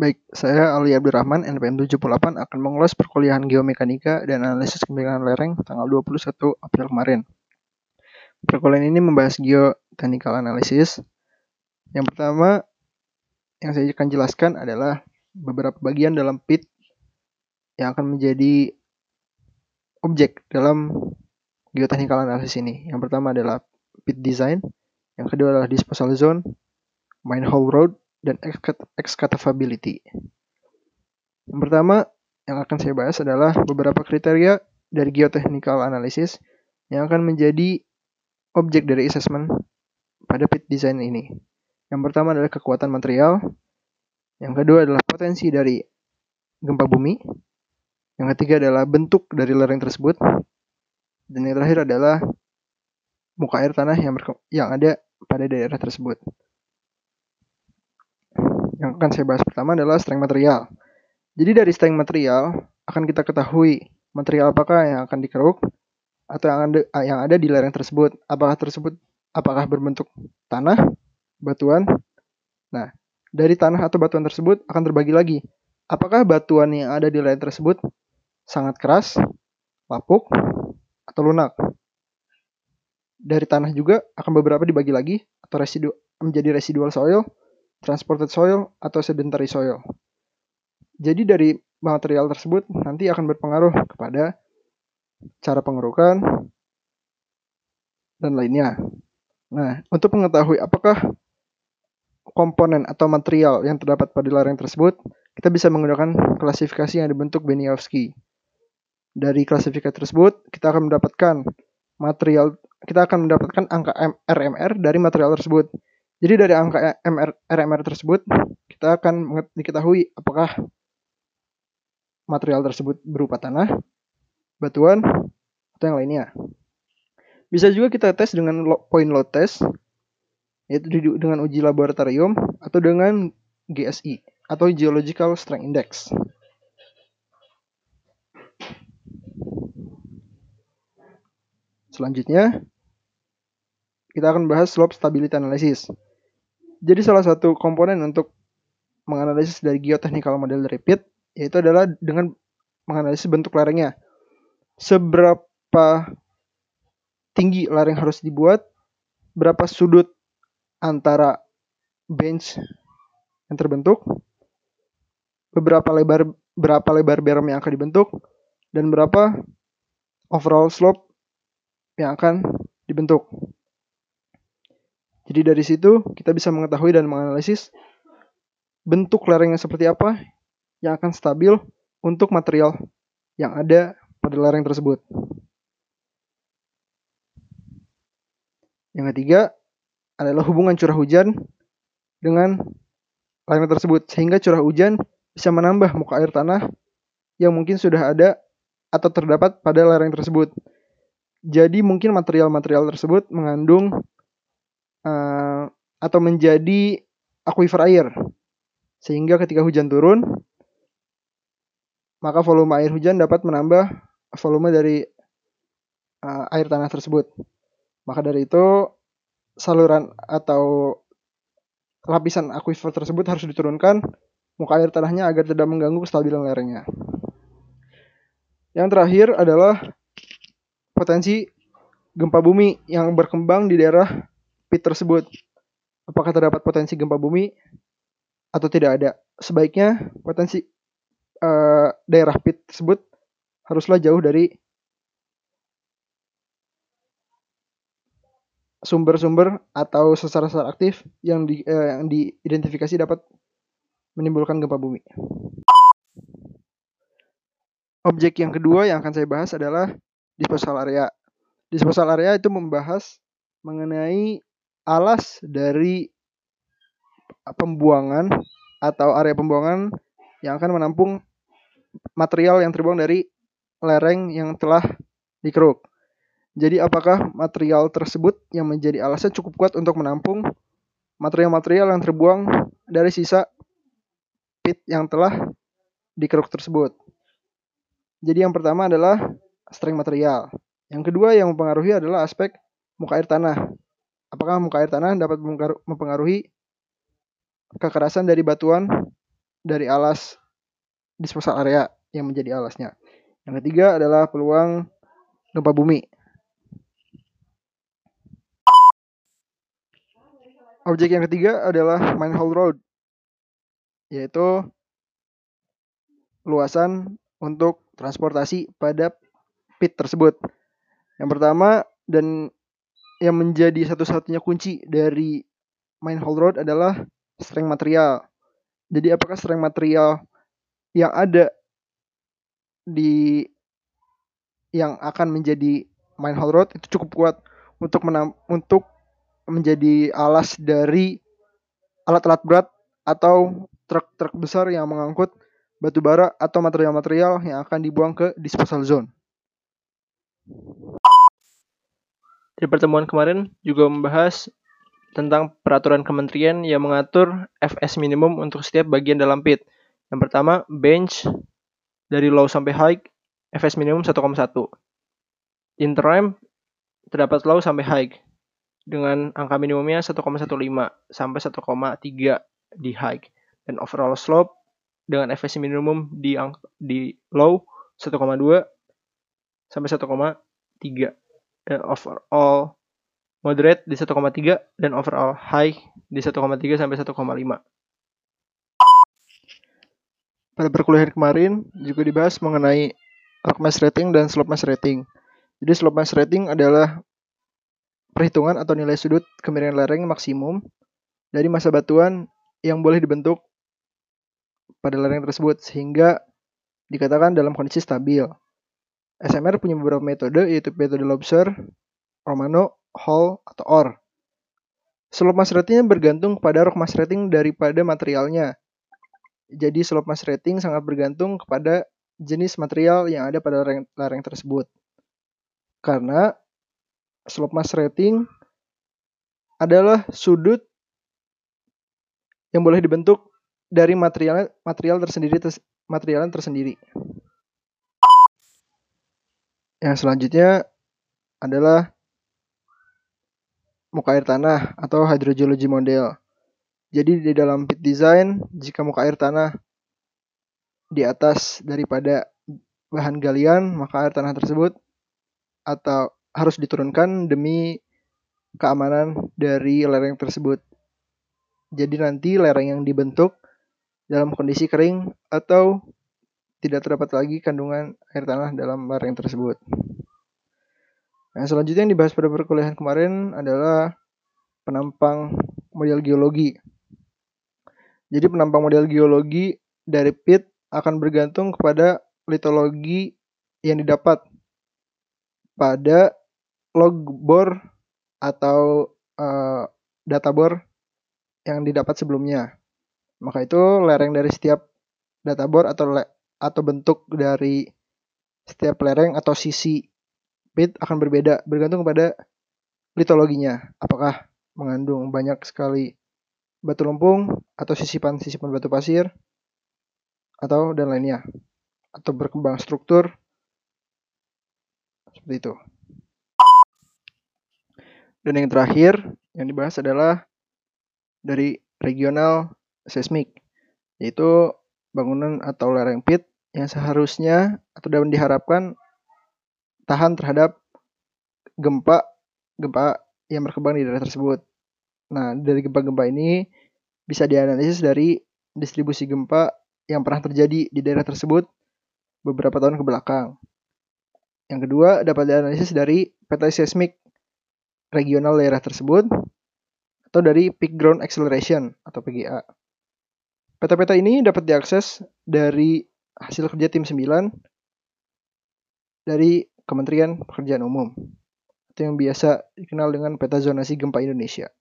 Baik, saya Ali Abdurrahman, NPM 78 akan mengulas perkuliahan Geomekanika dan Analisis Kemiringan Lereng tanggal 21 April kemarin. Perkuliahan ini membahas geotechnical analysis. Yang pertama yang saya akan jelaskan adalah beberapa bagian dalam pit yang akan menjadi objek dalam geotechnical analysis ini. Yang pertama adalah pit design, yang kedua adalah disposal zone, mine hole road, dan excavability. Yang pertama yang akan saya bahas adalah beberapa kriteria dari geotechnical analysis yang akan menjadi objek dari assessment pada pit design ini. Yang pertama adalah kekuatan material, yang kedua adalah potensi dari gempa bumi, yang ketiga adalah bentuk dari lereng tersebut, dan yang terakhir adalah muka air tanah yang, yang ada pada daerah tersebut yang akan saya bahas pertama adalah strength material. Jadi dari strength material akan kita ketahui material apakah yang akan dikeruk atau yang ada, yang ada di lereng tersebut. Apakah tersebut apakah berbentuk tanah, batuan. Nah, dari tanah atau batuan tersebut akan terbagi lagi. Apakah batuan yang ada di lereng tersebut sangat keras, lapuk, atau lunak? Dari tanah juga akan beberapa dibagi lagi atau residu menjadi residual soil transported soil atau sedentary soil. Jadi dari material tersebut nanti akan berpengaruh kepada cara pengerukan dan lainnya. Nah, untuk mengetahui apakah komponen atau material yang terdapat pada lereng tersebut, kita bisa menggunakan klasifikasi yang dibentuk Beniowski. Dari klasifikasi tersebut, kita akan mendapatkan material, kita akan mendapatkan angka RMR dari material tersebut. Jadi dari angka MR, RMR tersebut, kita akan diketahui apakah material tersebut berupa tanah, batuan, atau yang lainnya. Bisa juga kita tes dengan point load test, yaitu dengan uji laboratorium, atau dengan GSI, atau Geological Strength Index. Selanjutnya, kita akan bahas slope stability analysis. Jadi salah satu komponen untuk menganalisis dari geotechnical model dari pit yaitu adalah dengan menganalisis bentuk lerengnya. Seberapa tinggi lereng harus dibuat, berapa sudut antara bench yang terbentuk, beberapa lebar berapa lebar berm yang akan dibentuk, dan berapa overall slope yang akan dibentuk. Jadi dari situ kita bisa mengetahui dan menganalisis bentuk lerengnya seperti apa yang akan stabil untuk material yang ada pada lereng tersebut. Yang ketiga adalah hubungan curah hujan dengan lereng tersebut sehingga curah hujan bisa menambah muka air tanah yang mungkin sudah ada atau terdapat pada lereng tersebut. Jadi mungkin material-material tersebut mengandung uh, atau menjadi aquifer air. Sehingga ketika hujan turun, maka volume air hujan dapat menambah volume dari uh, air tanah tersebut. Maka dari itu saluran atau lapisan aquifer tersebut harus diturunkan muka air tanahnya agar tidak mengganggu kestabilan lerengnya. Yang terakhir adalah potensi gempa bumi yang berkembang di daerah pit tersebut. Apakah terdapat potensi gempa bumi atau tidak ada? Sebaiknya potensi uh, daerah pit tersebut haruslah jauh dari sumber-sumber atau sesar-sesar aktif yang di, uh, yang diidentifikasi dapat menimbulkan gempa bumi. Objek yang kedua yang akan saya bahas adalah disposal area. Disposal area itu membahas mengenai alas dari pembuangan atau area pembuangan yang akan menampung material yang terbuang dari lereng yang telah dikeruk. Jadi apakah material tersebut yang menjadi alasnya cukup kuat untuk menampung material-material yang terbuang dari sisa pit yang telah dikeruk tersebut. Jadi yang pertama adalah strength material. Yang kedua yang mempengaruhi adalah aspek muka air tanah. Apakah muka air tanah dapat mempengaruhi kekerasan dari batuan dari alas disposal area yang menjadi alasnya. Yang ketiga adalah peluang gempa bumi. Objek yang ketiga adalah manhole road, yaitu luasan untuk transportasi pada pit tersebut. Yang pertama dan yang menjadi satu-satunya kunci dari manhole road adalah strength material. Jadi apakah strength material yang ada di yang akan menjadi manhole road itu cukup kuat untuk menam, untuk menjadi alas dari alat-alat berat atau truk-truk besar yang mengangkut batu bara atau material-material yang akan dibuang ke disposal zone. Di pertemuan kemarin juga membahas tentang peraturan kementerian yang mengatur FS minimum untuk setiap bagian dalam pit. Yang pertama, bench dari low sampai high, FS minimum 1,1. Interim terdapat low sampai high dengan angka minimumnya 1,15 sampai 1,3 di high dan overall slope dengan efisiensi minimum di di low 1,2 sampai 1,3 dan overall moderate di 1,3 dan overall high di 1,3 sampai 1,5. Pada perkuliahan kemarin juga dibahas mengenai rock mass rating dan slope mass rating. Jadi slope mass rating adalah perhitungan atau nilai sudut kemiringan lereng maksimum dari masa batuan yang boleh dibentuk pada lereng tersebut sehingga dikatakan dalam kondisi stabil. SMR punya beberapa metode yaitu metode Lobser, Romano, Hall, atau OR. Slope mass ratingnya bergantung pada rock mass rating daripada materialnya. Jadi slope mass rating sangat bergantung kepada jenis material yang ada pada lereng, lereng tersebut. Karena slope mass rating adalah sudut yang boleh dibentuk dari material material tersendiri material tersendiri. Yang selanjutnya adalah muka air tanah atau hydrogeology model. Jadi di dalam pit design, jika muka air tanah di atas daripada bahan galian, maka air tanah tersebut atau harus diturunkan demi keamanan dari lereng tersebut. Jadi nanti lereng yang dibentuk dalam kondisi kering atau tidak terdapat lagi kandungan air tanah dalam lereng tersebut. Nah, selanjutnya yang dibahas pada perkuliahan kemarin adalah penampang model geologi. Jadi penampang model geologi dari pit akan bergantung kepada litologi yang didapat pada log bor atau uh, data bor yang didapat sebelumnya. Maka itu lereng dari setiap data bor atau atau bentuk dari setiap lereng atau sisi pit akan berbeda bergantung pada litologinya. Apakah mengandung banyak sekali batu lempung atau sisipan-sisipan batu pasir atau dan lainnya atau berkembang struktur seperti itu. Dan yang terakhir yang dibahas adalah dari regional seismik, yaitu bangunan atau lereng pit yang seharusnya atau dapat diharapkan tahan terhadap gempa gempa yang berkembang di daerah tersebut. Nah, dari gempa-gempa ini bisa dianalisis dari distribusi gempa yang pernah terjadi di daerah tersebut beberapa tahun ke belakang. Yang kedua, dapat dianalisis dari peta seismik regional daerah tersebut atau dari Peak Ground Acceleration atau PGA. Peta-peta ini dapat diakses dari hasil kerja tim 9 dari Kementerian Pekerjaan Umum atau yang biasa dikenal dengan peta zonasi gempa Indonesia.